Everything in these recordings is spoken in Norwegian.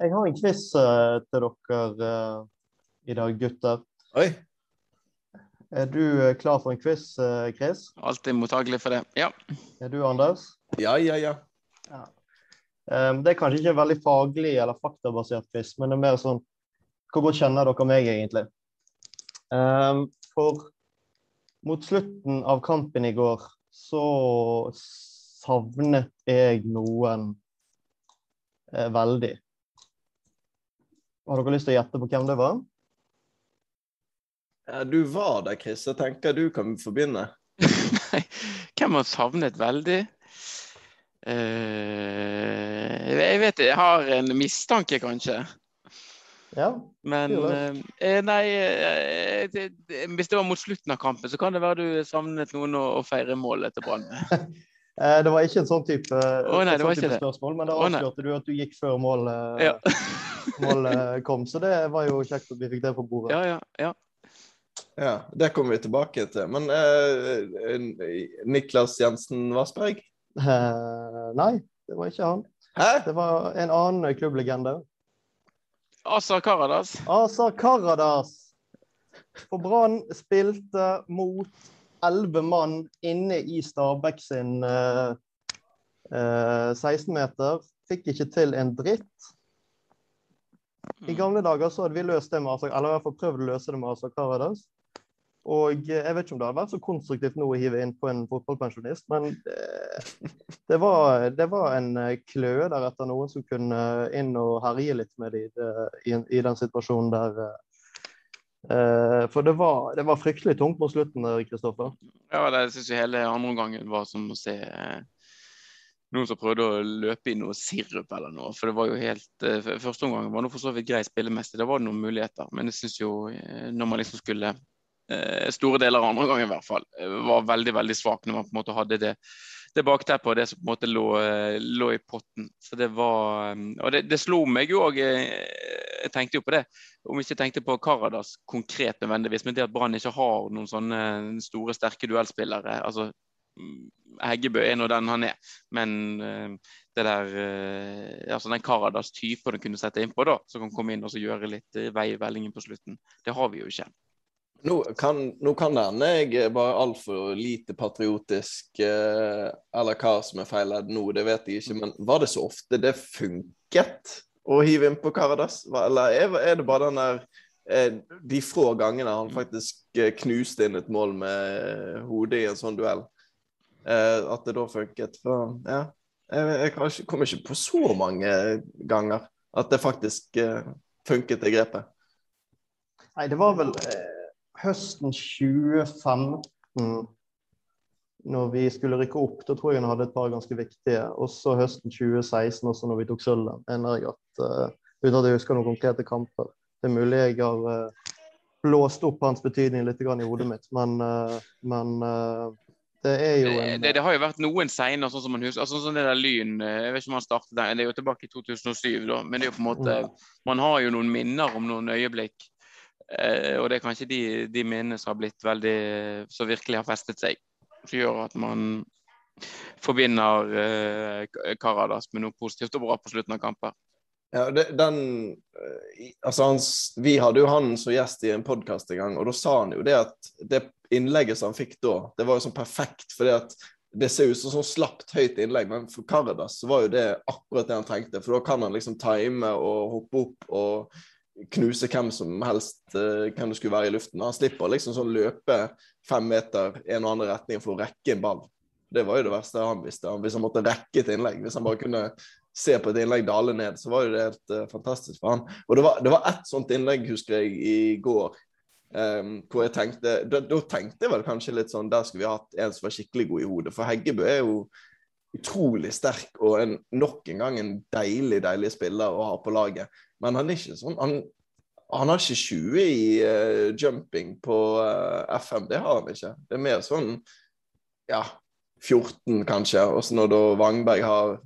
Jeg har en quiz eh, til dere eh, i dag, gutter. Oi. Er du eh, klar for en quiz, Chris? Alltid mottagelig for det. Ja. Er du, Anders? Ja, ja, ja. Um, det er kanskje ikke en veldig faglig eller faktabasert quiz, men det er mer sånn Hvor godt kjenner dere meg, egentlig? Um, for mot slutten av kampen i går så savnet jeg noen eh, veldig. Har dere lyst til å gjette på hvem det var? Ja, Du var der, Chris. Jeg tenker du kan få begynne. Nei, Hvem har savnet veldig? Uh, jeg vet jeg har en mistanke, kanskje. Ja. Men uh, nei uh, det, det, Hvis det var mot slutten av kampen, så kan det være du savnet noen å, å feire målet til Brann med. Eh, det var ikke en sånn type, oh, nei, en sånn type spørsmål, men da avslørte oh, du at du gikk før målet, Ja. målet kom. Så det var jo kjekt at vi fikk det på bordet. ja, ja, ja. Ja, Det kommer vi tilbake til. Men eh, Niklas Jensen Vassberg? Eh, nei, det var ikke han. Hæ? Det var en annen klubblegende. Asa Karadas. Asa Karadas. For Brann spilte mot elleve mann inne i Stabæk sin eh, eh, 16-meter. Fikk ikke til en dritt. I gamle dager så hadde vi løst det med Asak, eller i hvert fall prøvd å løse det med Asak Karadas. Og eh, jeg vet ikke om det hadde vært så konstruktivt nå å hive inn på en fotballpensjonist, men det, det, var, det var en eh, kløe der etter noen som kunne inn og herje litt med de, i, i den situasjonen der. eh, For det var, det var fryktelig tungt mot slutten, eh, Kristoffer. Ja, det syns jeg hele andre omgangen var som å se eh, noen som prøvde å løpe i noe sirup eller noe. For det var jo helt uh, Første omgang var nå for så vidt grei spillemessig, det var noen muligheter. Men jeg syns jo, eh, når man liksom skulle uh, Store deler av andre gang i hvert fall, var veldig, veldig svak når man på en måte hadde det det bakteppet og det som på en måte lå, lå i potten. Så det var Og det, det slo meg jo òg Jeg tenkte jo på det. Om ikke jeg tenkte på Karadas konkret nødvendigvis, men det at Brann ikke har noen sånne store, sterke duellspillere. altså Heggebø er nå den han er, men uh, det der uh, altså den Karadas typen du kunne sette innpå, da, som kan komme inn og så gjøre litt uh, vei i vellingen på slutten, det har vi jo ikke. Nå kan, nå kan det hende jeg bare altfor lite patriotisk, uh, eller hva som er feilledd nå, det vet jeg ikke. Men var det så ofte det funket å hive inn på Karadas? Eller er, det bare den der eh, De få gangene han faktisk eh, knuste inn et mål med hodet i en sånn duell, eh, at det da funket? For ja, jeg, jeg kom ikke- på så mange ganger at det faktisk eh, funket, det grepet. Nei, det var vel eh, høsten 2015 når vi skulle rykke opp. Da tror jeg han hadde et par ganske viktige. Også høsten 2016, også når vi tok sølvet. Mener jeg at uh, Uten at jeg husker noen konkrete kamper. Det er mulig jeg har uh, blåst opp hans betydning litt i hodet mitt, men, uh, men eh, det er jo en det, det har jo vært noen seinere, sånn som man husker. altså sånn det der Lyn eh, Jeg vet ikke om han startet der, det er jo tilbake i 2007, da. Men det er jo på en måte Man har jo noen minner om noen øyeblikk. Eh, og det er kanskje de, de minnene som har blitt veldig Som virkelig har festet seg. Som gjør at man forbinder eh, Karadas med noe positivt og bra på slutten av kamper. Ja, det, den eh, Altså, han, vi hadde jo han som gjest i en podkast en gang, og da sa han jo det at det innlegget som han fikk da, det var jo sånn perfekt, at det ser ut som sånn slapt høyt innlegg, men for Caradas var jo det akkurat det han trengte. For da kan han liksom time og hoppe opp og knuse hvem som helst, eh, hvem det skulle være i luften. Han slipper liksom sånn løpe fem meter en og annen retning for å rekke en ball. Det var jo det verste han visste. Hvis han måtte rekke et innlegg, hvis han bare kunne se på et innlegg dale ned, så var jo det helt uh, fantastisk for han. Og det var, det var ett sånt innlegg, husker jeg, i går. Um, hvor jeg tenkte da, da tenkte jeg vel kanskje litt sånn Der skulle vi hatt en som var skikkelig god i hodet. For Heggebø er jo utrolig sterk og en, nok en gang en deilig, deilig spiller å ha på laget. Men han er ikke sånn Han, han har ikke 20 i uh, jumping på uh, FM. Det har han ikke. Det er mer sånn ja, 14 kanskje. Og så når da Wangberg har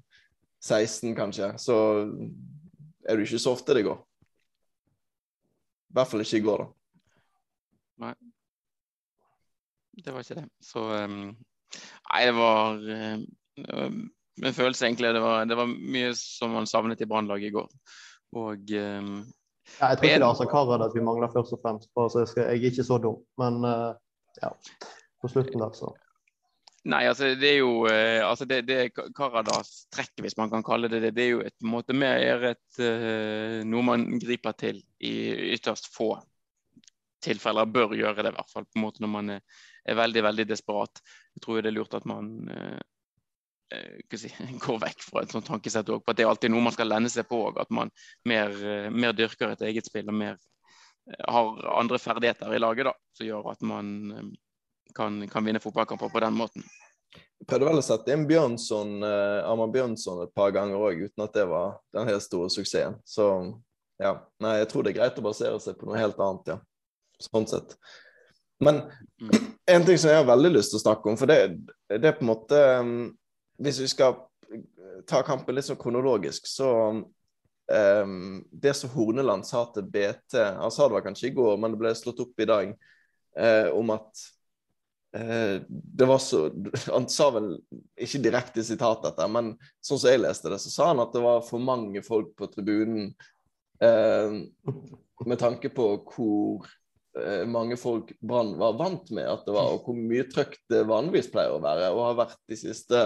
16 kanskje, så er det ikke så ofte det går. I hvert fall ikke i går, da. Nei. Det var ikke det. Så um, Nei, det var um, min følelse egentlig. Det var, det var mye som man savnet i Brannlaget i går. Og um, ja, Jeg tror ikke det er altså at vi mangler først og fremst. på, jeg, skal, jeg er ikke så dum. Men uh, ja, på slutten der, så. Nei, altså det er jo uh, altså det, det Karadas trekk, hvis man kan kalle det det. Det er jo et måte mer et, uh, noe man griper til i ytterst få tilfeller. Bør gjøre det, i hvert fall på en måte når man er, veldig, veldig desperat. Jeg tror det er lurt at man si, går vekk fra et sånt tankesett òg. At det er alltid noe man skal lenne seg på. At man mer, mer dyrker et eget spill og mer har andre ferdigheter i laget da, som gjør at man kan, kan vinne fotballkamper på den måten. Jeg prøvde vel å sette inn Bjørnson, eh, Arman Bjørnson et par ganger òg, uten at det var den helt store suksessen. Så ja, nei, jeg tror det er greit å basere seg på noe helt annet, ja. Sånn sett. Men mm. en ting som jeg har veldig lyst til å snakke om, for det, det er på en måte um, Hvis vi skal ta kampen litt sånn kronologisk, så um, Det som Horneland sa til BT Han sa det var kanskje i går, men det ble slått opp i dag, uh, om at Eh, det var så Han sa vel ikke direkte sitat dette, men sånn som jeg leste det, så sa han at det var for mange folk på tribunen eh, med tanke på hvor eh, mange folk Brann var vant med at det var, og hvor mye trøkk det vanligvis pleier å være, og har vært de siste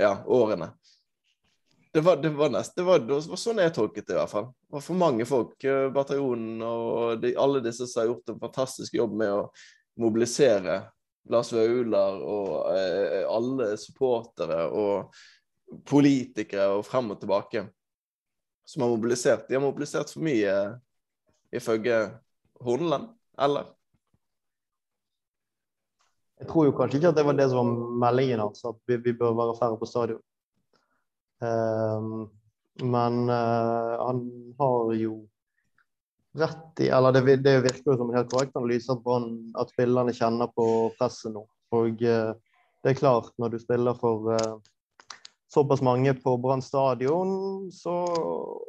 ja, årene. Det var, det, var nest, det, var, det var, sånn jeg tolket det, i hvert fall. Det var for mange folk. Eh, bataljonen og de, alle disse som har gjort en fantastisk jobb med å mobilisere Lars Vaular og eh, alle supportere og politikere og frem og tilbake som har mobilisert. De har mobilisert for mye, ifølge Horneland, eller? Jeg tror jo kanskje ikke at det var det som var meldingen hans, at vi, vi bør være færre på stadion. Um, men uh, han har jo rett i Eller det, det virker jo som en helt korrekt analyse at, at spillerne kjenner på presset nå. Og eh, det er klart, når du spiller for eh, såpass mange på Brann stadion,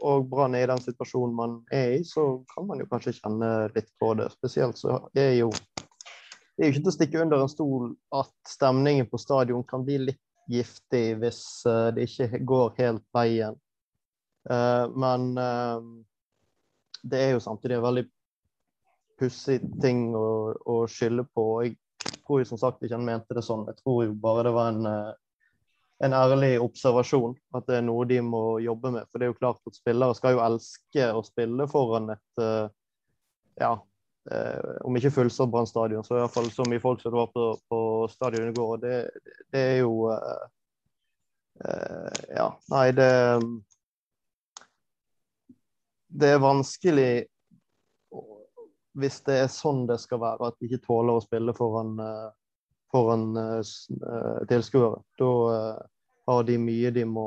og Brann er i den situasjonen man er i, så kan man jo kanskje kjenne litt på det. Spesielt så er jo det er jo ikke til å stikke under en stol at stemningen på stadion kan bli litt giftig hvis uh, det ikke går helt veien. Men det er jo samtidig en veldig pussig ting å, å, skylde på. Jeg tror jo som sagt ikke han mente det sånn. Jeg tror jo bare det var en, eh, en ærlig observasjon. At det er noe de må jobbe med. For det er jo klart at spillere skal jo elske å spille foran et eh, ja, eh, om ikke fullsatt Brann stadion, så i hvert fall så mye folk som det var på, på stadionet i går. Det, det er jo Ja, nei, det det er vanskelig hvis det er sånn det skal være, at de ikke tåler å spille foran, eh, foran uh, tilskuere. Da har de mye de må,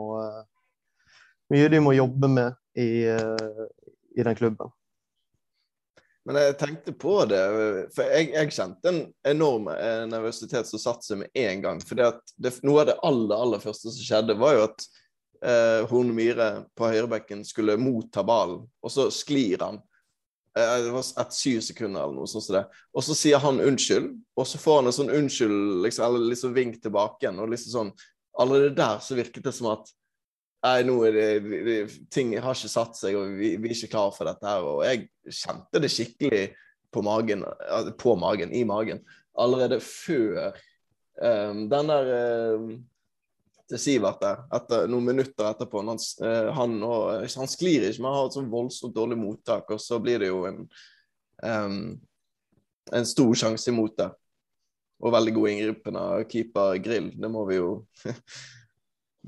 mye de må jobbe med i, i, den klubben. Men jeg tenkte på det, for jeg, jeg kjente en enorm nervøsitet som satte seg med en gang. For noe av det aller, aller første som skjedde, var jo at eh, Horn Myhre på høyrebekken skulle motta ballen, og så sklir han. Eh, det var et syv sekunder eller noe sånt. Så. Og så sier han unnskyld, og så får han en sånn unnskyld, liksom, eller liksom vink tilbake igjen. og liksom sånn, Allerede der så virket det som at Nei, nå er det, det, ting har ikke satt seg, og vi, vi er ikke klar for dette her. Og jeg kjente det skikkelig på magen, på magen, i magen, allerede før um, den der um, til Sivert der etter noen minutter etterpå. Han, uh, han, og, han sklir ikke, men har et sånn voldsomt dårlig mottak. Og så blir det jo en, um, en stor sjanse imot det. Og veldig god inngripen av keeper Grill. Det må vi jo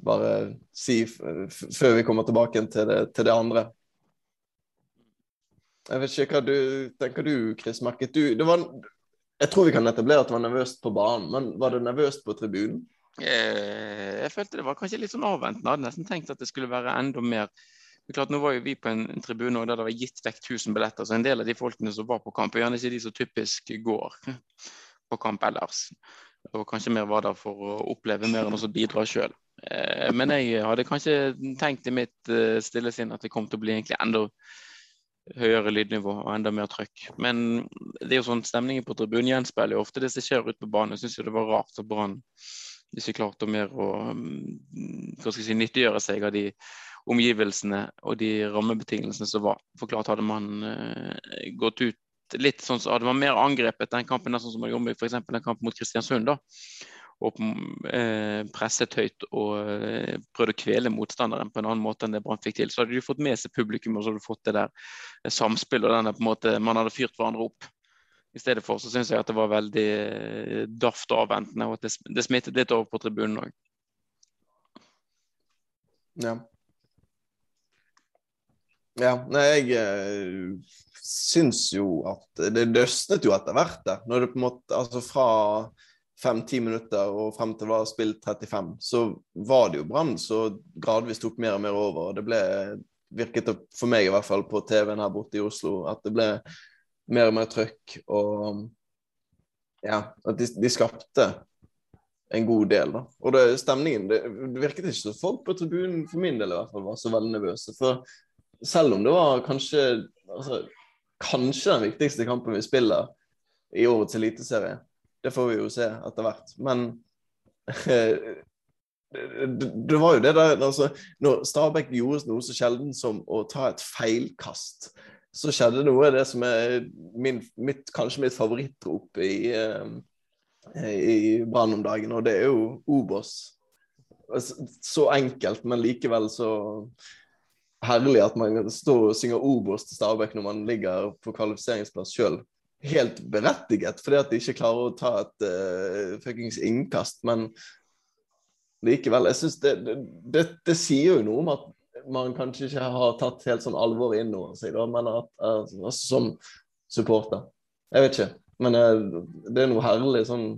bare si før vi kommer tilbake til det, til det, andre. Jeg vet ikke hva du tenker du, Chris Merket. Du, det var, jeg tror vi kan etablere at det var nervøst på banen, men var det nervøst på tribunen? Eh, jeg følte det var kanskje litt sånn avventende. Jeg hadde nesten tenkt at det skulle være enda mer er klart, Nå var jo vi på en, en tribune der det var gitt vekk 1000 billetter, så en del av de folkene som var på kamp, er gjerne ikke de som typisk går på kamp ellers. Og kanskje mer var der for å oppleve mer enn å bidra sjøl. Eh, men jeg hadde kanskje tenkt i mitt eh, stille sinn at det kom til å bli egentlig enda høyere lydnivå og enda mer trøkk. Men det er jo sånn stemningen på tribunen gjenspeiler jo ofte det som skjer ute på banen. Jeg syns det var rart at Brann Hvis vi klarte mer å mm, hva si, nyttiggjøre seg av de omgivelsene og de rammebetingelsene som var. For klart hadde man uh, gått ut litt sånn så hadde man mer angrepet den kampen sånn som man gjorde f.eks. den kampen mot Kristiansund. da, og eh, presset høyt og eh, prøvd å kvele motstanderen på en annen måte enn det Brann fikk til. Så hadde de fått med seg publikum og så hadde du fått det der eh, samspillet og denne på en måte man hadde fyrt hverandre opp. I stedet for så syns jeg at det var veldig eh, daft og avventende, og at det, det smittet litt over på tribunen òg. Ja. Ja, nei, jeg eh, syns jo at det løsnet jo etter hvert, det. Når det på en måte Altså fra fem-ti minutter og frem til det var spilt 35, så var det jo Brann som gradvis tok mer og mer over. og Det ble, virket for meg i hvert fall på TV-en her borte i Oslo at det ble mer og mer trøkk. Og ja, at de, de skapte en god del. da. Og det, stemningen Det, det virket ikke som folk på tribunen for min del i hvert fall var så veldig nervøse. For selv om det var kanskje altså, kanskje den viktigste kampen vi spiller i årets eliteserie, det får vi jo se etter hvert. Men det, var jo det der altså, Når Stabæk gjorde noe så sjelden som å ta et feilkast, så skjedde noe av det som er min, mitt, kanskje mitt favorittrop i, uh, i Brann om dagen, og det er jo Obos. Så enkelt, men likevel så herlig at man står og synger Obos til Stabæk når man ligger på kvalifiseringsplass sjøl helt berettiget, fordi at de ikke klarer å ta et uh, fuckings innkast. Men likevel, jeg syns det, det, det, det, sier jo noe om at man kanskje ikke har tatt helt sånn alvor inn over seg, da, men at, altså, som supporter. Jeg vet ikke. Men uh, det er noe herlig sånn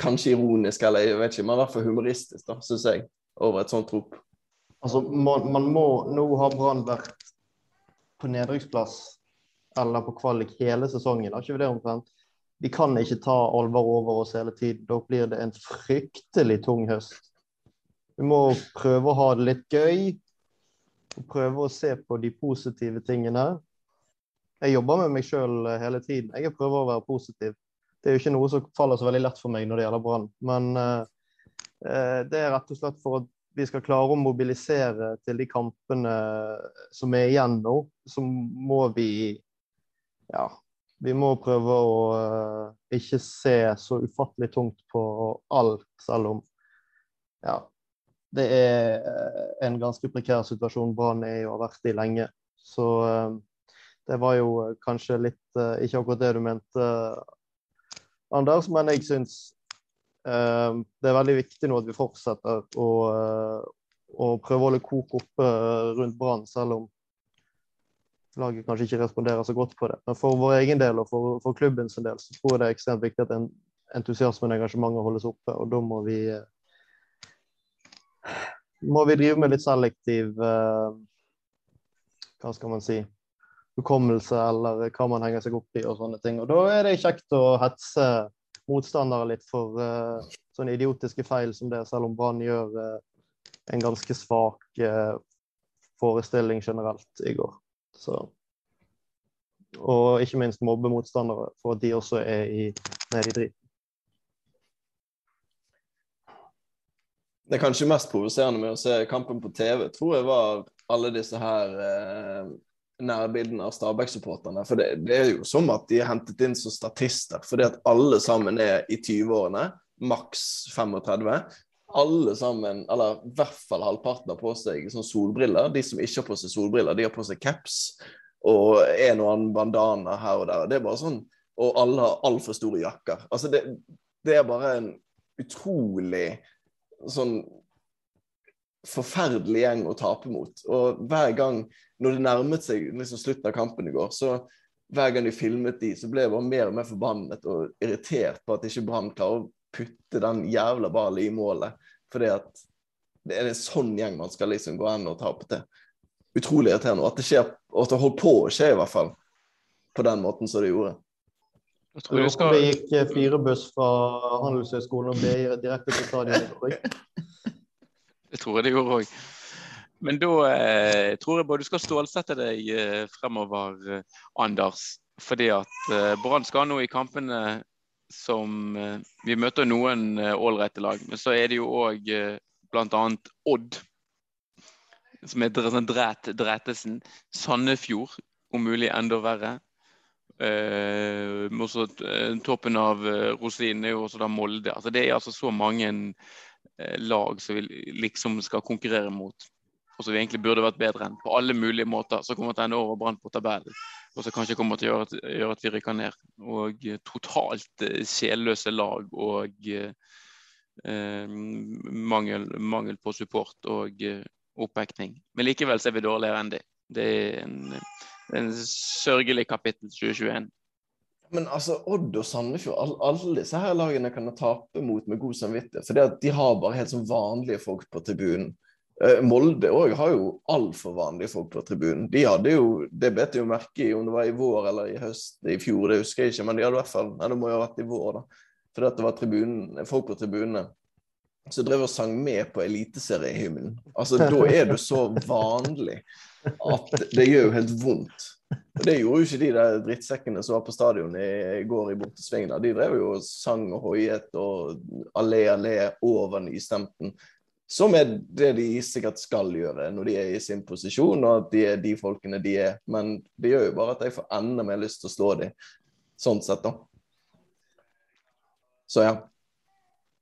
Kanskje ironisk, eller jeg vet ikke, men i hvert fall humoristisk, da, syns jeg, over et sånt rop. Altså, man, man må Nå har Brann vært på nedrykksplass eller på kvalik hele sesongen. Har ikke vi det omtrent? Vi kan ikke ta alvor over oss hele tiden. Da blir det en fryktelig tung høst. Vi må prøve å ha det litt gøy. og Prøve å se på de positive tingene. Jeg jobber med meg sjøl hele tiden. Jeg prøver å være positiv. Det er jo ikke noe som faller så veldig lett for meg når det gjelder Brann. Men uh, det er rett og slett for at vi skal klare å mobilisere til de kampene som er igjen nå, så må vi ja, vi må prøve å uh, ikke se så ufattelig tungt på alt, selv om ja, det er eh, en ganske prekær situasjon Brann er og har vært i lenge. Så uh, det var jo kanskje litt uh, ikke akkurat det du mente, Anders, men jeg syns det er veldig viktig nå at vi fortsetter å, å prøve å holde kok oppe rundt Brann, selv om laget kanskje ikke responderer så godt på det. Men for vår egen del og for, for klubbens del så tror jeg det er ekstremt viktig at entusiasmen og engasjementet holdes oppe. Og da må vi eh, må vi drive med litt selektiv uh, Hva skal man si hukommelse, eller hva man henger seg opp i og sånne ting. Og da er det kjekt å hetse motstandere litt for uh, sånne idiotiske feil som det, selv om Brann gjør uh, en ganske svak forestilling generelt i går. Så. Og ikke minst mobbe motstandere for at de også er i, nede i driten. Det kanskje mest provoserende med å se kampen på TV, tror jeg var alle disse her eh, nærbildene av Stabæk-supporterne. For det, det, er jo som at de er hentet inn som statister, fordi at alle sammen er i 20-årene, maks 35. Alle sammen, eller i hvert fall halvparten, har på seg sånn solbriller. De som ikke har på seg solbriller, de har på seg caps og en og annen bandana her og der. Det er bare sånn, Og alle har altfor store jakker. Altså det, det er bare en utrolig sånn forferdelig gjeng å tape mot. Og hver gang, når det nærmet seg liksom slutten av kampen i går, så hver gang de filmet de, så ble jeg bare mer og mer forbannet og irritert på at ikke Brann klarer å putte den jævla ballen i målet. Fordi at det er en sånn gjeng man skal liksom gå an og tape til utrolig irriterende. Og at det skjer, og at det holdt på å skje, i hvert fall. På den måten som det gjorde. Jeg tror jeg skal... Det gikk eh, fire buss fra Handelshøyskolen og BI direkte til stadionet. det tror jeg det gjorde òg. Men da eh, tror jeg bare du skal stålsette deg eh, fremover, eh, Anders. Fordi at eh, Brann skal nå i kampene som eh, Vi møter noen ålreite lag, men så er det jo òg bl.a. Odd. Som er sånn dræt, Drætesen. Sandefjord, om mulig enda verre. Eh, også, toppen av rosinen er jo også da Molde. Altså, det er altså så mange lag som vi liksom skal konkurrere mot og som vi egentlig burde vært bedre enn på alle mulige måter, så kommer til å ende over Brann på tabellen. Og som kanskje kommer til å gjøre at, gjøre at vi rykker ned. Og eh, totalt eh, sjelløse lag og eh, mangel, mangel, på support og eh, oppvekning. Men likevel så er vi dårligere enn de. Det er en, en sørgelig kapittel 2021. Men altså, Odd og Sandefjord, alle, alle disse her lagene kan tape mot med god samvittighet. For de har bare helt sånn vanlige folk på tribunen. Eh, Molde òg har jo altfor vanlige folk på tribunen. De hadde jo, Det bet jeg jo merke i om det var i vår eller i høst i fjor, det husker jeg ikke. Men de hadde i hvert fall, nei, det må jo ha vært i vår, da. Fordi at det var tribunen, folk på tribunene som drev og sang med på eliteseriehymnen. Altså, da er du så vanlig at det gjør jo helt vondt. Og Det gjorde jo ikke de der drittsekkene som var på stadion i går i bortesvingen. De drev jo og sang og hoiet og allé, allé over nystemten. Som er det de sikkert skal gjøre når de er i sin posisjon, og at de er de folkene de er. Men det gjør jo bare at jeg får enda mer lyst til å slå dem, sånn sett, da. Så ja.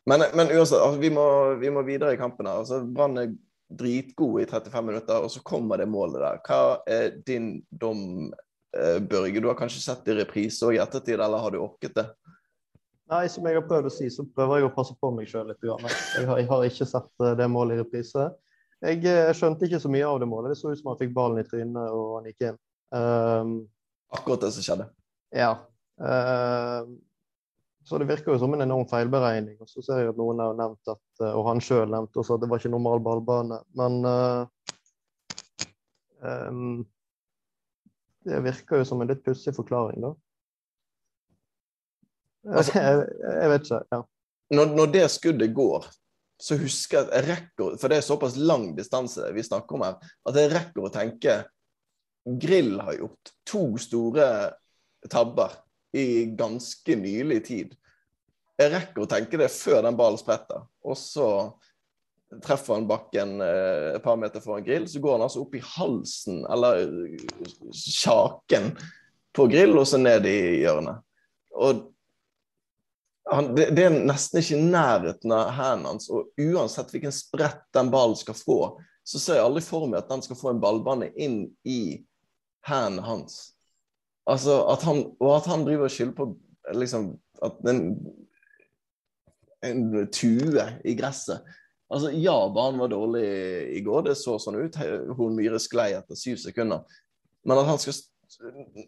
Men, men uansett, altså, vi, må, vi, må, videre i kampen her. Altså, Brann er dritgode i 35 minutter, og så kommer det målet der. Hva er din dom, eh, Børge? Du har kanskje sett det i reprise og i ettertid, eller har du orket det? Nei, som jeg har prøvd å si, så prøver jeg å passe på meg sjøl litt. Jeg har, jeg har, ikke sett eh, det målet i reprise. Jeg, jeg, eh, skjønte ikke så mye av det målet. Det så ut som han fikk ballen i trynet og han gikk inn. Um, Akkurat det som skjedde. Ja. Uh, så det virker jo som en enorm feilberegning. Og så ser jeg at noen har nevnt at, eh, og han sjøl nevnte også at det var ikke normal ballbane. Men uh, um, det virker jo som en litt pussig forklaring, da. Altså, jeg, jeg, vet ikke. ja. Når, når, det skuddet går, så husker jeg at jeg rekker For det er såpass lang distanse vi snakker om her, at jeg rekker å tenke Grill har gjort to store tabber i ganske nylig tid. Jeg rekker å tenke det før den ballen spretter, og så treffer han bakken eh, et par meter foran grill, så går han altså opp i halsen, eller kjaken, på grill, og så ned i hjørnet. Og han, det, det, er nesten ikke i nærheten av hendene hans. Og uansett hvilken sprett den ballen skal få, så ser jeg aldri for meg at den skal få en ballbane inn i hendene hans. Altså, at han, og at han driver og skylder på liksom, at en, en tue i gresset. Altså, Ja, banen var dårlig i går, det så sånn ut. Hun Myhre sklei etter syv sekunder. Men at han skal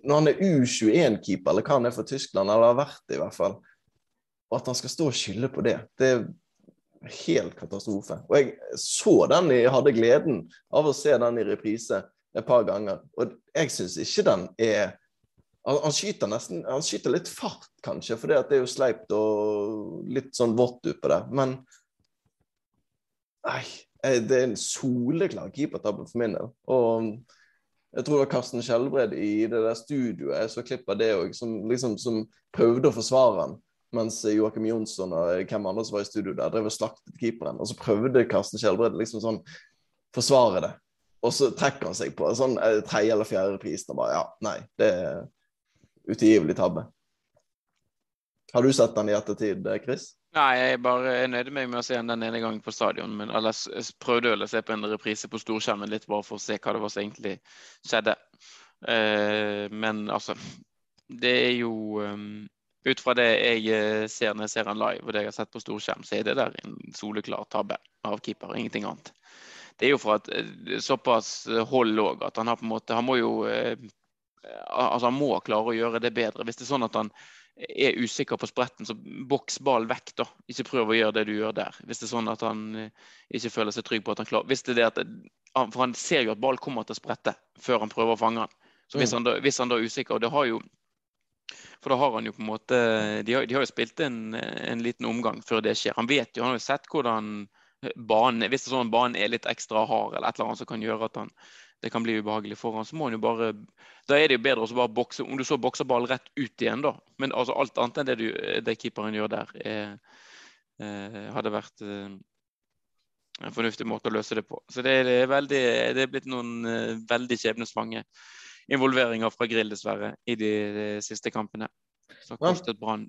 Når han er U21-keeper, eller hva han er for Tyskland, eller har vært det i hvert fall, og at han skal stå og skylde på det, det er helt katastrofe. Og jeg så den, jeg hadde gleden av å se den i reprise et par ganger. Og jeg syns ikke den er han skyter nesten Han skyter litt fart, kanskje, for det er jo sleipt og litt sånn vått utpå det. Men nei, det er en soleklar keepertabbe for min del. Og jeg tror det var Karsten Skjelbred i det der studioet jeg så klipp av det òg, som, liksom, som prøvde å forsvare han. Mens Joakim Jonsson og hvem andre som var i studio der, drev og slaktet keeperen. Og så prøvde Karsten Skjelbred liksom sånn forsvare det. Og så trekker han seg på sånn eh, tredje eller fjerde pris. og bare Ja, nei, det er utilgivelig tabbe. Har du sett den i ettertid, Chris? Nei, jeg bare jeg nøyde med å se den den ene gangen på stadion. Men ellers prøvde å se på en reprise på storskjermen litt bare for å se hva det var som egentlig skjedde. Uh, men altså Det er jo um, ut fra det jeg eh, ser når jeg ser han live, og det jeg har sett på storskjerm, så er det der en soleklar tabbe av keeper, ingenting annet. Det er jo for at eh, såpass hold òg at han har på en måte Han må jo Altså, han må klare å gjøre det bedre. Hvis det er sånn at han er usikker på spretten, så boks ballen vekk, da. Ikke prøv å gjøre det du gjør der. Hvis det er sånn at han ikke føler seg trygg på at han klarer Hvis det er det at For han ser jo at ballen kommer til å sprette før han prøver å fange den. Så hvis mm. han da, hvis han da er usikker, og det har jo for da har han jo på en måte De har, de har jo spilt en, en, liten omgang før det skjer. Han vet jo, han har jo sett hvordan banen Hvis det er sånn at banen er litt ekstra hard, eller et eller annet som kan gjøre at han det kan bli ubehagelig for han, så må han jo bare Da er det jo bedre å bare bokse Om du så bokser ballen rett ut igjen, da. Men altså alt annet enn det, du, det keeperen gjør der, er, er, hadde vært eh, en fornuftig måte å løse det på. Så det er, veldig, det er blitt noen eh, veldig skjebnesvange involveringer fra Grill, dessverre, i de, de siste kampene. Så har kostet Brann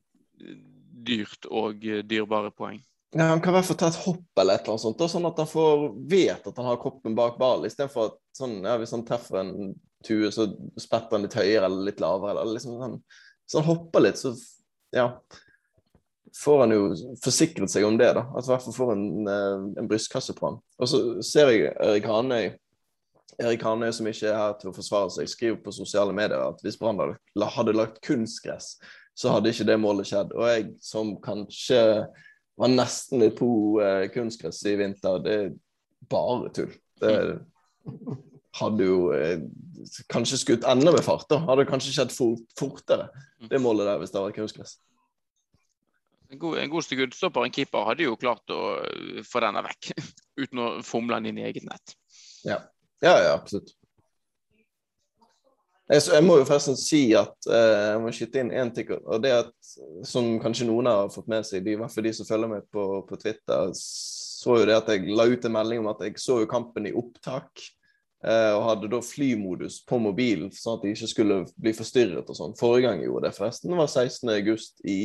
dyrt og dyrebare poeng. Ja, han kan i hvert fall ta et hopp eller et eller annet sånt, da, sånn at han får vet at han har kroppen bak ballen, istedenfor at sånn, ja, hvis han treffer en tue, så spretter han litt høyere eller litt lavere. Eller liksom, sånn, så han hopper litt, så ja, får han jo forsikret seg om det. da, At i hvert fall får en, eh, en brystkasse på ham. Og så ser jeg Erik Hanøy Erik Hanøy, som ikke er her til å forsvare seg, skriver på sosiale medier at hvis Brann hadde lagt kunstgress, så hadde ikke det målet skjedd. Og jeg som kanskje var nesten litt på uh, kunstgress i vinter. Det er bare tull. Det hadde jo eh, kanskje skutt enda med fart. da. Hadde kanskje skjedd fort, fortere, det målet der, hvis det var kunstgress. En god, en god utstopper, en keeper, hadde jo klart å eh, få denne vekk. Uten å fomle den inn i eget nett. Ja, ja, ja absolutt. Jeg, må jo forresten si at eh, jeg må skyte inn én ting. og det at, Som kanskje noen har fått med seg, de, i hvert fall de som følger meg på, på, Twitter, så jo det at jeg la ut en melding om at jeg så jo kampen i opptak. Eh, og hadde da flymodus på mobilen, sånn at de ikke skulle bli forstyrret og sånn. Forrige gang jeg gjorde det, forresten. Det var 16.8 i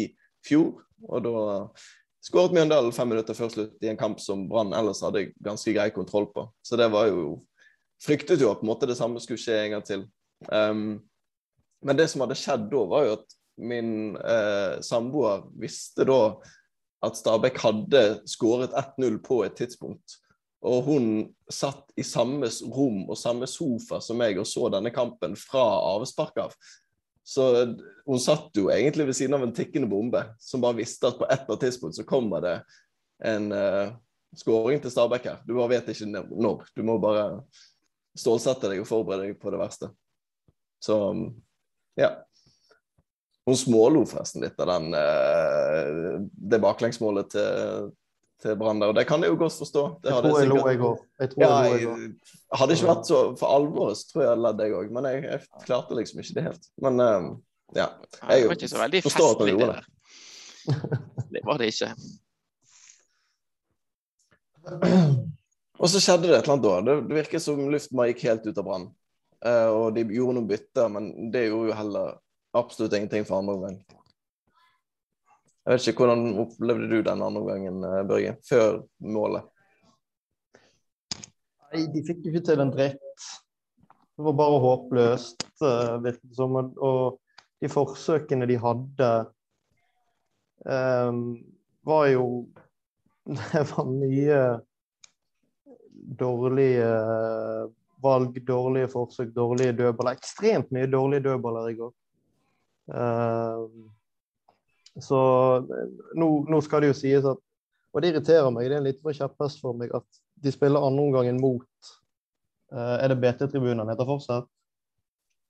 fjor. Og da skåret Mjøndalen fem minutter før slutt i en kamp som Brann ellers hadde ganske grei kontroll på. Så det var jo Fryktet jo at på en måte det samme skulle skje en gang til. Um, men det som hadde skjedd da, var jo at min eh, samboer visste da at Stabæk hadde skåret 1-0 på et tidspunkt. Og hun satt i samme rom og samme sofa som meg og så denne kampen fra avspark av. Så hun satt jo egentlig ved siden av en tikkende bombe, som bare visste at på et eller annet tidspunkt så kommer det en uh, skåring til Stabæk her. Du bare vet ikke når. Du må bare stålsette deg og forberede deg på det verste. Så ja. Hun smålo forresten litt av den, uh, det baklengsmålet til, til Brann der, og det kan jeg jo godt forstå. Det jeg tror jeg lo, jeg òg. Ja, hadde ikke vært så for alvor, så tror jeg jeg ledde, jeg òg. Men jeg, jeg, klarte liksom ikke det helt. Men uh, ja. Jeg, var ikke så veldig festlig, det. Det var det ikke. Og så skjedde det et eller annet da. Det, virket som luften gikk helt ut av Brann. Uh, og de gjorde noen bytter, men det gjorde jo heller absolutt ingenting for andre omgang. Jeg vet ikke, Hvordan opplevde du den andre omgangen, eh, Børge, før målet? Nei, De fikk jo ikke til en dritt. Det var bare håpløst, uh, virket det som. Og de forsøkene de hadde, um, var jo Det var mye dårlige valg, dårlige forsøk, dårlige dødballer. Ekstremt mye dårlige dødballer i går. Uh, så nå, nå, skal det jo sies at Og det irriterer meg, det er en liten kjepphest for meg at de spiller andreomgangen mot uh, Er det BT-tribunen heter fortsatt?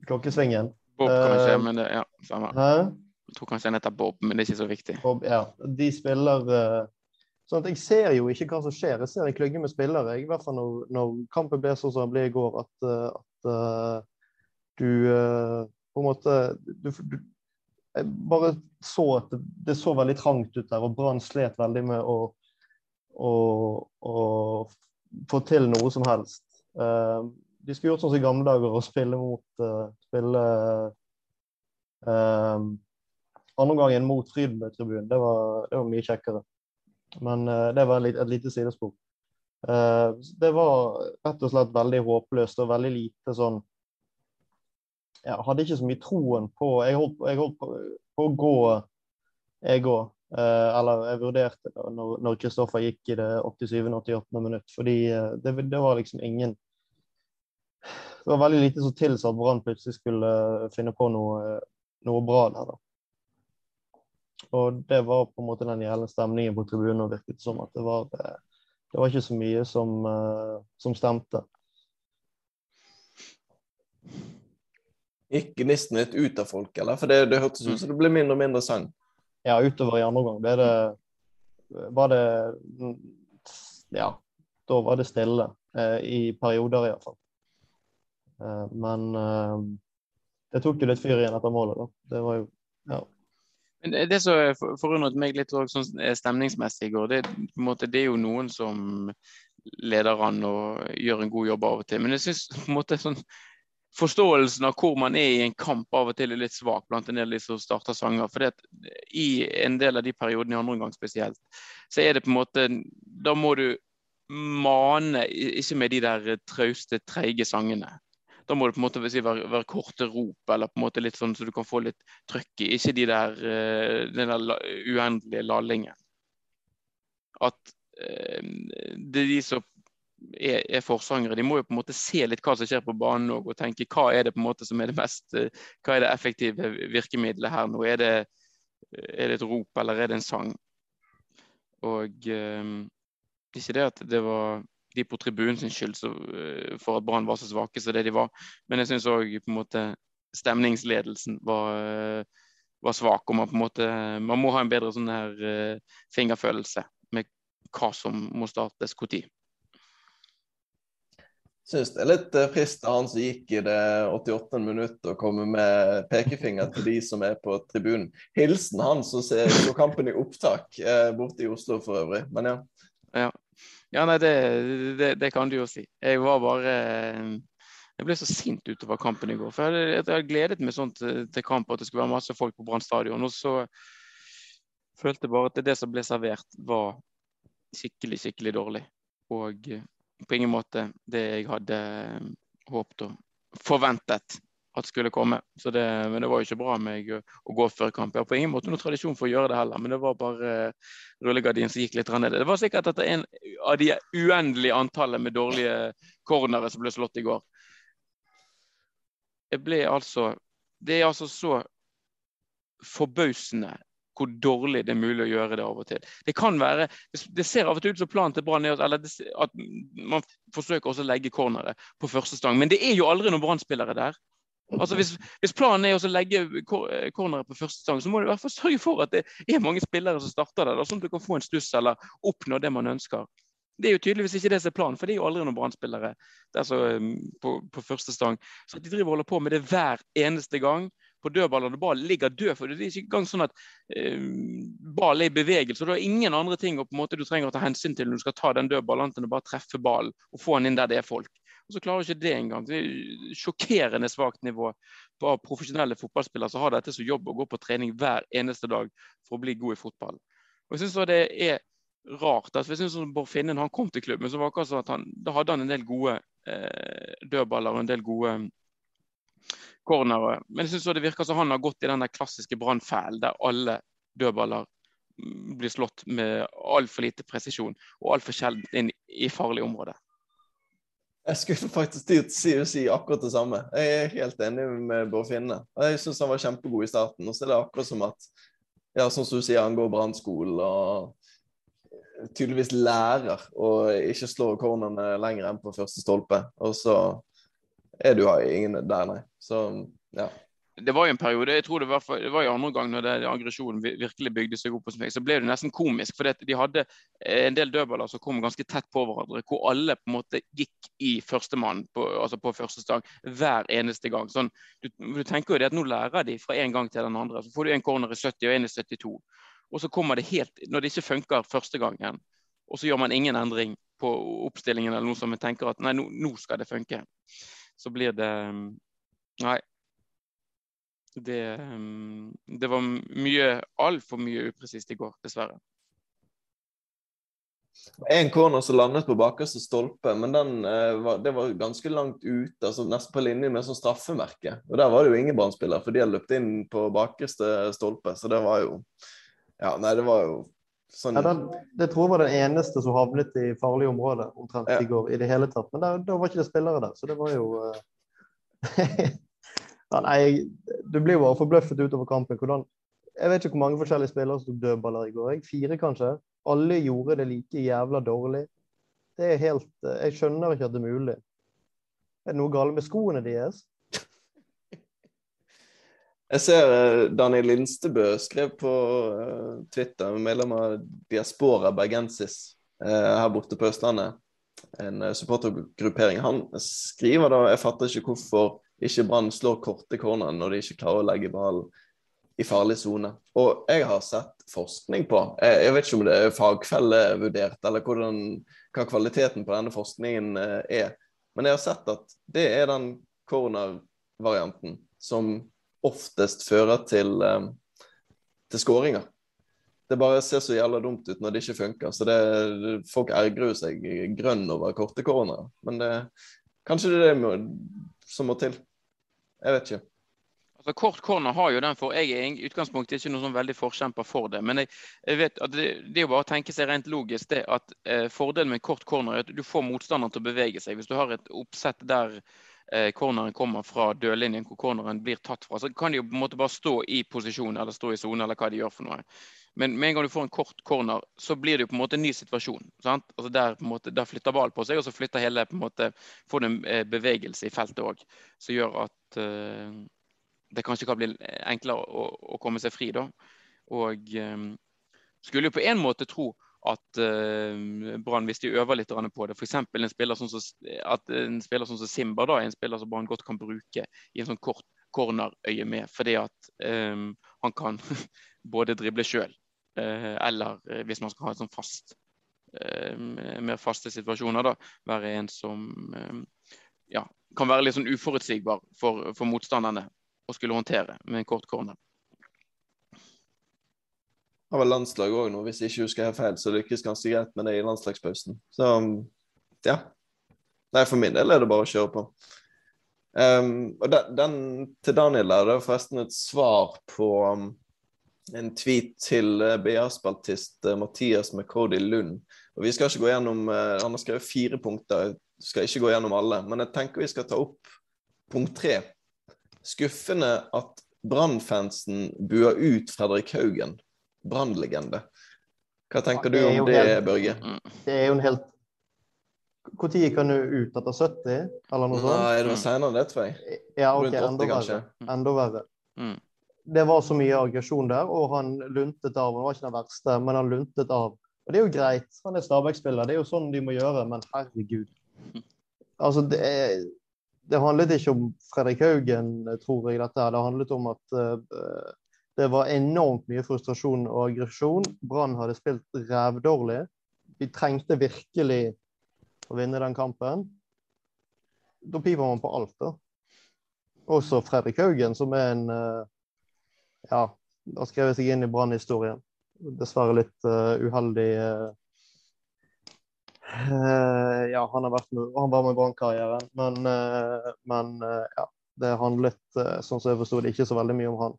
Klokkesvingen. Bob kanskje, uh, men det, ja, samme. Hæ? Jeg tror kanskje han heter Bob, men det er ikke så viktig. Bob, ja. De spiller Sånn at Jeg ser jo ikke hva som skjer. Jeg ser en klynge med spillere. I hvert fall når, når kampen ble sånn som den ble i går, at, eh, at uh, du uh, på en måte du, du, Jeg bare så at det, det, så veldig trangt ut der, og Brann slet veldig med å, å, å, få til noe som helst. Uh, de skulle gjort sånn som i gamle dager, og spille mot spille andre gangen mot Frydenberg-tribunen. Det, det, var mye kjekkere. Men uh, det var et, lite sidespor. Uh, det var rett og slett veldig håpløst og veldig lite sånn Jeg hadde ikke så mye troen på Jeg holdt, jeg holdt på, på, å gå, jeg òg. Eh, eller jeg vurderte det når Kristoffer gikk i det 87.-88. minutt. Fordi det, det, var liksom ingen Det var veldig lite som tilsa at Brann plutselig skulle finne på noe, noe bra der. da. Og det var på en måte den gjeldende stemningen på tribunen, og virket som at det var, eh, det var ikke så mye som, uh, som stemte. Gikk gnisten litt ut av folk, eller? For det, det hørtes ut som det ble mindre og mindre sang. Ja, utover i andre gang ble det Var det Ja, da var det stille. Uh, I perioder, iallfall. Eh, men eh, det tok jo litt fyr igjen etter målet, da. Det var jo Ja. Det, som forundret meg litt sånn eh, stemningsmessig i går, det, måte, det er jo noen som leder an og gjør en god jobb av og til. Men jeg syns på en måte sånn forståelsen av hvor man er i en kamp av og til er litt svak blant en del de som starter sanger. For i en del av de periodene i andre omgang spesielt, så er det på en måte Da må du mane, ikke med de der trauste, treige sangene. Da må det på en måte si, være, være korte rop, eller på en måte litt sånn så du kan få litt trøkk i. Ikke de der, eh, den der la- uendelige lallingen. At eh, det er de som er, er forsangere, de må jo på en måte se litt hva som skjer på banen og, og tenke hva er det på en måte som er det mest eh, Hva er det effektive virkemidlet her nå? Er det, er det et rop, eller er det en sang? Og eh, ikke det at det var de på tribunen sin skyld så, eh, for at Brann var så svake som det de var, men jeg syns òg på en måte stemningsledelsen var, eh, var svak. Og man på en måte Man må ha en bedre sånn her uh, fingerfølelse med hva som må startes når. Syns det er litt frist av han som gikk i det 88. minutt å komme med pekefinger til de som er på tribunen. Hilsen han som ser så kampen i opptak borte i Oslo for øvrig. Men ja. Ja, ja nei, det, det, det kan du jo si. Jeg var bare Jeg ble så sint utover kampen i går. For jeg hadde, jeg hadde gledet meg sånn til, til kamp at det skulle være masse folk på Brann stadion. Og så følte jeg bare at det som ble servert, var skikkelig, skikkelig dårlig. Og eh, på ingen måte det jeg hadde eh, håpet og forventet at skulle komme. Så det, men det var jo ikke bra av meg å, å gå før kamp. Jeg har på ingen måte noen tradisjon for å gjøre det heller, men det var bare uh, rullegardinen som gikk litt ned. Det var sikkert etter en av de uendelige antallet med dårlige cornere som ble slått i går. Jeg ble altså Det er altså så forbausende hvor dårlig det er mulig å gjøre det av og til. Det kan være, det ser av og til ut som planen til Brann er eller det, at man forsøker også å legge corneret på første stang, men det er jo aldri noen Brann-spillere der. Altså hvis, hvis, planen er å legge corneret på første stang, så må du i hvert fall sørge for at det er mange spillere som starter der, sånn at du kan få en stuss eller oppnå det man ønsker. Det er jo tydeligvis ikke det som er planen, for det er jo aldri noen Brann-spillere på, på, første stang. Så de driver og holder på med det hver eneste gang på dødballer når ballen ligger død. for Det er ikke engang sånn at eh, ballen er i bevegelse. og Du har ingen andre ting på en måte du trenger å ta hensyn til når du skal ta den dødballen, enn å bare treffe ballen og få den inn der det er folk. Og så klarer ikke det engang. Det er sjokkerende svakt nivå på profesjonelle fotballspillere som har dette som jobb å gå på trening hver eneste dag for å bli god i fotball. Og jeg synes det er rart. Altså, jeg synes Bård Finnen han kom til klubben, så var det sånn at han, da hadde han en del gode eh, dødballer og en del gode cornere. Men jeg synes det virker som han har gått i den klassiske brannfellen der alle dødballer mm, blir slått med altfor lite presisjon og altfor sjelden inn i farlige områder. Jeg skulle faktisk til å si, akkurat det samme. Jeg er helt enig med Bård Finne. Jeg syns han var kjempegod i starten. Og så er det akkurat som at ja, som du sier, han går brannskolen og tydeligvis lærer å ikke slå cornerne lenger enn på første stolpe. Og så er du ingen der, nei. Så ja. Det var jo en periode, jeg tror det var, det var jo andre gang når det, aggresjonen virkelig bygde seg opp hos meg, så ble det nesten komisk. For de hadde en del dødballer som kom ganske tett på hverandre, hvor alle på en måte gikk i førstemann, på, altså på første stang, hver eneste gang. Sånn, du, du, tenker jo det at nå lærer de fra en gang til den andre. Så får du en corner i 70 og en i 72. Og så kommer det helt Når det ikke funker første gangen, og så gjør man ingen endring på oppstillingen eller noe som man tenker at nei, nå, nå skal det funke, så blir det Nei. Det, det var mye, altfor mye upresist i går, dessverre. En corner som landet på bakerste stolpe, men den, var, det var ganske langt ute, altså nesten på linje med sånn straffemerke. Og Der var det jo ingen Brann-spiller, for de hadde løpt inn på bakerste stolpe. Så det var jo Ja, nei, det var jo sånn ja, den, Det tror jeg var den eneste som havnet i farlig område omtrent ja. i går i det hele tatt. Men der, da var ikke det spillere der, så det var jo ja, Nei, du blir jo forbløffet utover kampen. Hvordan, jeg vet ikke hvor mange forskjellige spillere som tok dødballer i går. Jeg, fire, kanskje. Alle gjorde det like jævla dårlig. Det er helt Jeg skjønner ikke at det er mulig. Er det noe galt med skoene deres? Jeg ser Daniel Lindstebø skrev på Twitter, medlem av Diaspora Bergensis her borte på Østlandet. en eh, supportergruppering. Han skriver da Jeg fatter ikke hvorfor ikke Brann slår korte corner når de ikke klarer å legge ballen i farlig sone. Og jeg har sett forskning på Jeg, jeg vet ikke om det er fagfellevurdert, eller hvordan, hva kvaliteten på denne forskningen eh, er. Men jeg har sett at det er den corner-varianten som oftest fører til, eh, til skåringer. Det bare ser så jævla dumt ut når det ikke funker. Så det, folk ergrer seg grønn over korte cornere. Men det, kanskje det som må til. Jeg vet ikke. Altså, Kort corner har jo den for Jeg er i utgangspunktet ikke noen sånn veldig forkjemper for det. Men jeg, jeg vet at det, det, er jo bare å tenke seg rent logisk det at eh, fordelen med kort corner er at du får motstanderen til å bevege seg. Hvis du har et oppsett der eh, corneren kommer fra dørlinjen hvor corneren blir tatt fra, så kan de jo på en måte bare stå i posisjon eller stå i sone eller hva de gjør for noe. Men med en gang du får en kort corner, så blir det jo på en måte en ny situasjon. Altså der, måte, der, flytter ballen på seg, og så flytter hele på en måte, får du en eh, bevegelse i feltet òg. Som gjør at uh, det kanskje kan bli enklere å, å komme seg fri. da. Og um, skulle jo på en måte tro at uh, Brann, hvis de øver litt på det, f.eks. En spiller som, at en spiller som Simba da, er en spiller som Brann godt kan bruke i en sånn kort cornerøye med, fordi at um, han kan både drible sjøl eller eh, hvis man skal ha et sånn fast eh, mer faste situasjoner, da, være en som ja, kan være litt sånn uforutsigbar for, for motstanderne å skulle håndtere med en kort corner. Har vel landslag òg nå, hvis jeg ikke husker jeg feil, så lykkes ganske greit med det i landslagspausen. Så ja. Nei, for min del er det bare å kjøre på. Um, og den, den, til Daniel der, det forresten et svar på um, en tweet til eh, BA-spaltist eh, Mathias McCody Lund. Og vi skal ikke gå gjennom, eh, Han har skrevet fire punkter, skal ikke gå gjennom alle. Men jeg tenker vi skal ta opp punkt tre. Skuffende at Brann-fansen buer ut Fredrik Haugen, Brann-legende. Hva tenker du om det, helt, Børge? Det er jo en helt Når gikk han ut? Etter 70, eller noe sånt? Nei, det var senere enn det, tror jeg. Ja, ok, Rundt 80, enda verre. Enda verre. Mm det var så mye aggresjon der, og han luntet av. Han var ikke den verste, men han luntet av. Og det er jo greit, han er Stabæk-spiller, det er jo sånn de må gjøre, men herregud. Altså, det, er, det handlet ikke om Fredrik Haugen, tror jeg, dette. Det handlet om at uh, det var enormt mye frustrasjon og aggresjon. Brann hadde spilt rævdårlig. De trengte virkelig å vinne den kampen. Da piper man på alt, da. Også Fredrik Haugen, som er en uh, ja, har skrevet seg inn i Brann-historien. Dessverre litt uh, uheldig uh, Ja, han, har vært med, han var med i Brann-karrieren, men, men ja. Det handlet, sånn som jeg forsto det, ikke så veldig mye om han.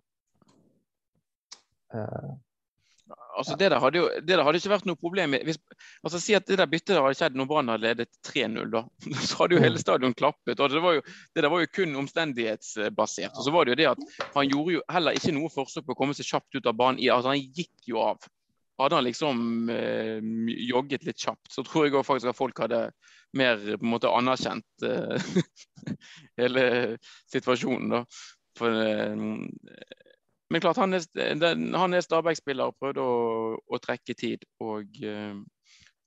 Altså, det, der hadde jo, det der hadde ikke vært noe problem. Hvis, altså, si at det der byttet hadde skjedd når Brann hadde ledet 3-0. da, Så hadde jo hele stadion klappet. og Det, var jo, det der var jo kun omstendighetsbasert. og så var det jo det at Han gjorde jo heller ikke noe forsøk på å komme seg kjapt ut av banen. altså Han gikk jo av. Hadde han liksom eh, jogget litt kjapt, så tror jeg faktisk at folk hadde mer på en måte anerkjent eh, hele situasjonen. da. For eh, men klart, han er, er Stabæk-spiller og prøvde å, å, trekke tid og uh,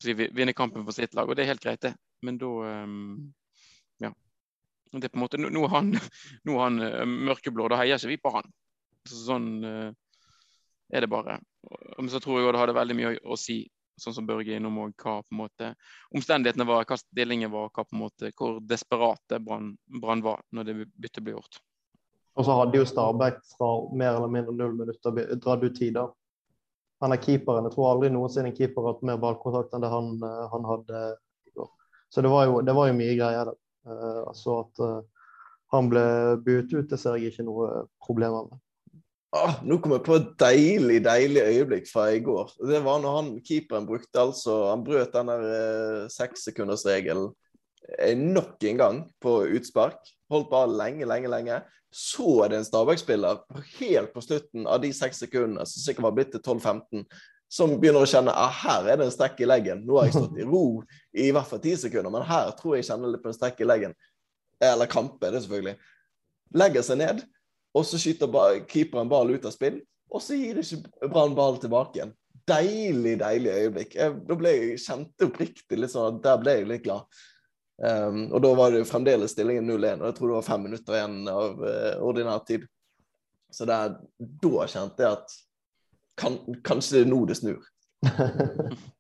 vinne kampen for sitt lag. Og det er helt greit, det. Men da um, Ja. Det er på en måte, nå er han, nå er han mørkeblå, da heier ikke vi på han. Så, sånn uh, er det bare. Men så tror jeg det hadde veldig mye å, å si, sånn som Børge innom, og hva på en måte omstendighetene var, hva stillingen var, hva på en måte, hvor desperate Brann var når det byttet ble gjort. Og så hadde jo Stabæk fra mer eller mindre null minutter dratt ut tida. Han er keeperen. Jeg tror aldri noensinne en keeper har hatt mer ballkontakt enn det han, eh, han hadde i går. Så det var jo, det var jo mye greier der. Uh, altså at uh, han ble buet ut, det ser jeg ikke noe problemer med. Ah, nå kom jeg på et deilig deilig øyeblikk fra i går. Det var når han keeperen brukte altså Han brøt den der uh, sekssekundersregelen nok en gang på utspark. Holdt bare lenge, lenge, lenge. Så er det en Stabæk-spiller helt på slutten av de seks sekundene, som sikkert var blitt til 12-15, som begynner å kjenne at ah, her er det en strekk i leggen. Nå har jeg stått i ro i, hvert fall ti sekunder, men her tror jeg jeg kjenner litt på en strekk i leggen. Eller kampe, det selvfølgelig. Legger seg ned, og så skyter keeperen ball ut av spill, og så gir ikke Brann ball tilbake igjen. deilig, deilig øyeblikk. Jeg, da ble jeg kjente oppriktig litt sånn at der ble jeg litt glad. Um, og da var det jo fremdeles stillingen 0-1, og jeg tror det var fem minutter igjen av uh, ordinær tid. Så der, da kjente jeg at kan, kanskje det er nå det snur.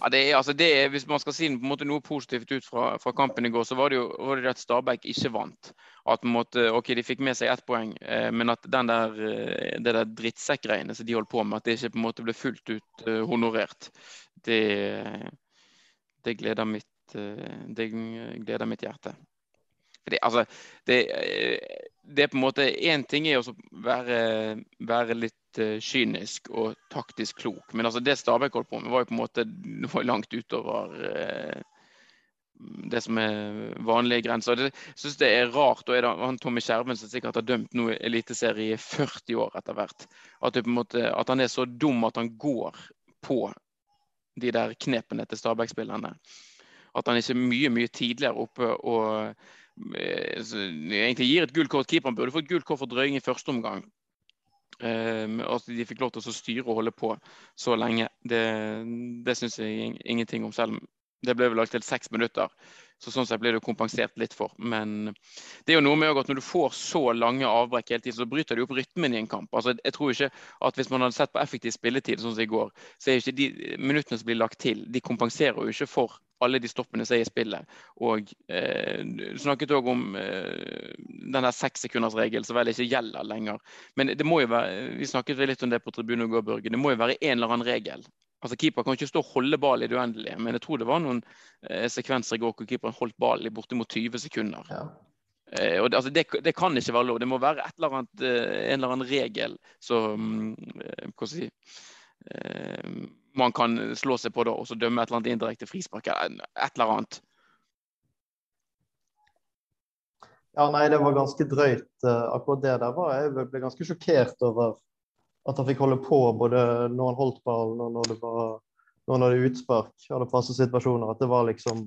Ja, det er, altså det Hvis man skal si noe positivt ut fra, fra, kampen i går, så var det jo var det at Stabæk ikke vant. At måte, ok, De fikk med seg ett poeng, eh, men at den der, eh, det der drittsekkgreiene som de holdt på med, at det ikke på en måte ble fullt ut eh, honorert, det, det, gleder mitt, eh, det gleder mitt hjerte. Det, altså, det, eh, det, er på en måte Én ting er å være, være litt Eh, kynisk og taktisk klok. Men altså det Stabæk holdt på med, var jo på en måte langt utover eh, det som er vanlige grenser. Jeg syns det er rart. og er det han Tommy Skjerven som sikkert har dømt noe eliteserie i 40 år etter hvert. At, måte, at, han er så dum at han går på de der knepene til Stabæk-spillerne. At han ikke er mye, mye tidligere oppe og eh, egentlig gir et gult kort. Keeperen burde fått gult kort for drøying i første omgang. Um, at de fikk lov til å styre og holde på så lenge, det, det syns jeg ingenting om. Selv det ble vel lagt til seks minutter, så sånn sett ble det kompensert litt for. Men det er jo noe med at når du får så lange avbrekk hele tiden, så bryter det opp rytmen i en kamp. Altså, jeg tror ikke at Hvis man hadde sett på effektiv spilletid, sånn som i går, så er ikke de minuttene som blir lagt til, de kompenserer jo ikke for alle de stoppene som er i spillet. Og eh, Du snakket òg om eh, den sekssekundersregelen som vel ikke gjelder lenger. Men det må jo være, vi snakket litt om det på tribunen i går, Børge. Det må jo være en eller annen regel. Altså Keeper kan ikke stå og holde ball i det uendelige, men jeg tror det var noen eh, sekvenser i går hvor keeperen holdt ballen i bortimot 20 sekunder. Ja. Eh, og det, altså det, det, kan ikke være lov. Det må være eller annet, eh, en eller annen regel som eh, Hva skal jeg si eh, man kan slå seg på da, og så dømme et eller annet indirekte frispark eller et eller annet. Ja, nei, det var ganske drøyt. Uh, akkurat det der var Jeg ble ganske sjokkert over at han fikk holde på både når han holdt ballen og når det var når han hadde utspark, hadde faste situasjoner. At det var liksom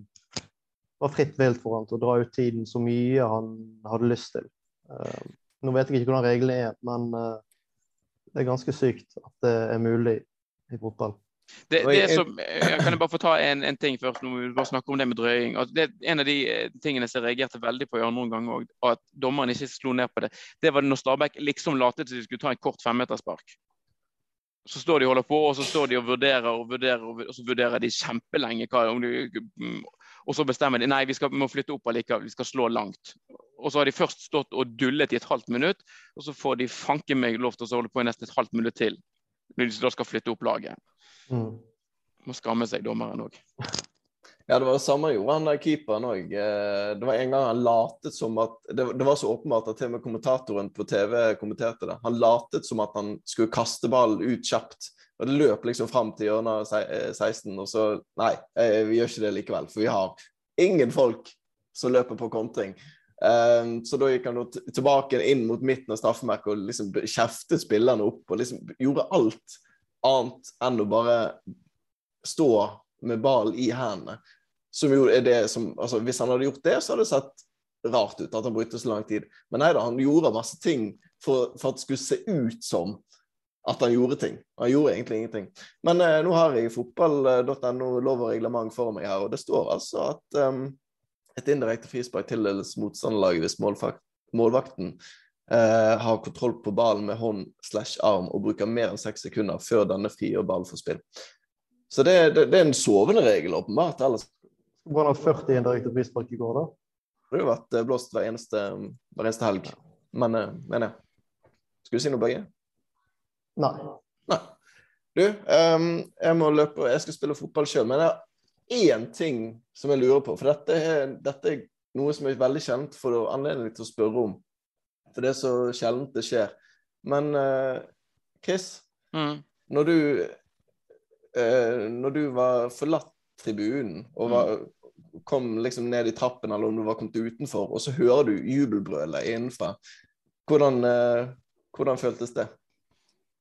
var fritt vilt for han til å dra ut tiden så mye han hadde lyst til. Uh, nå vet jeg ikke hvordan reglene er, men uh, det er ganske sykt at det er mulig i fotball. Det, det som, jeg kan jeg bare få ta en, en ting først, når vi bare snakker om det med drøying. Altså, det, en av de eh, tingene som jeg reagerte veldig på i andre omgang òg, at dommeren ikke slo ned på det, det var når Stabæk liksom latet til de skulle ta en kort femmeterspark. Så står de og holder på, og så står de og vurderer og vurderer, og så vurderer de kjempelenge. Hva, de, mm, og så bestemmer de nei, vi, skal, må flytte opp allikevel, vi skal slå langt. Og så har de først stått og dullet i et halvt minutt, og så får de fanken meg lov til å holde på i nesten et halvt minutt til. Når de da skal flytte opp laget. Mm. Må skamme seg, dommeren òg. Ja, det var det samme gjorde han der keeperen òg. Eh, det var en gang han latet som at det, det, var så åpenbart at til og med kommentatoren på TV kommenterte det. Han latet som at han skulle kaste ballen ut kjapt. Og det løp liksom fram til hjørnet 16, eh, og så Nei, eh, vi gjør ikke det likevel. For vi har ingen folk som løper på kontring. Um, så da gikk han tilbake inn mot midten av straffemerket og liksom kjeftet spillerne opp og liksom gjorde alt annet enn å bare stå med ballen i hendene. Som jo er det som altså Hvis han hadde gjort det, så hadde det sett rart ut at han brukte så lang tid. Men nei da, han gjorde masse ting for, for at det skulle se ut som at han gjorde ting. Han gjorde egentlig ingenting. Men eh, nå har jeg fotball.no lov og reglement for meg her, og det står altså at um, et indirekte frispark tildeles motstanderlaget hvis målvakten eh, har kontroll på ballen med hånd slash arm og bruker mer enn seks sekunder før denne frigjør ballen for spill. Så det, det, det, er en sovende regel, åpenbart. Ellers Var det 40 indirekte frispark i går, da? Det har vært eh, blåst hver eneste, hver eneste helg. Men, uh, men ja. Skulle du si noe, Børge? Nei. Nei. Du, um, jeg må løpe, jeg skal spille fotball sjøl, men jeg har én ting som jeg lurer på. For dette er, dette er noe som er veldig kjent for anledning til å spørre om. For det er så sjeldent det skjer. Men uh, Chris, mm. når du uh, Når du var forlatt tribunen og var, mm. kom liksom ned i trappen, eller om du var kommet utenfor, og så hører du jubelbrølet innenfra, hvordan, uh, hvordan føltes det?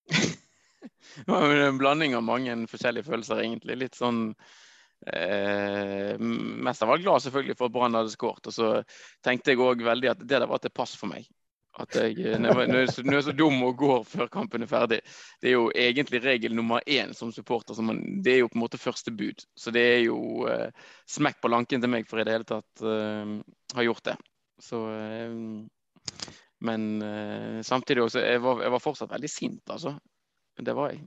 det var en blanding av mange forskjellige følelser, egentlig. Litt sånn Eh, mest av alt glad selvfølgelig for at Brann hadde skåret. Og så tenkte jeg òg veldig at det der var til pass for meg At jeg, nå er er så dum og går før kampen er ferdig. Det er jo egentlig regel nummer én som supporter. Som man, det er jo på en måte første bud. Så det er jo eh, smekk på lanken til meg for i det hele tatt eh, har gjort det. Så uh, Men samtidig også jeg var, jeg var fortsatt veldig sint, altså. Det var jeg.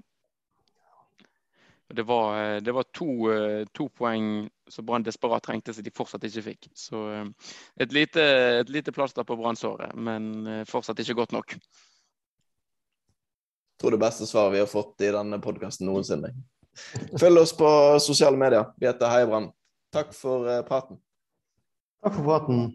Det var, eh, det var to, eh, to, poeng som Brann desperat trengte, som de fortsatt ikke fikk. Så eh, et lite, et lite plaster på brannsåret, men fortsatt ikke godt nok. Jeg tror det beste svaret vi har fått i denne podkasten noensinne. Følg oss på sosiale medier. Vi heter Heia Brann. Takk for praten. Takk for praten.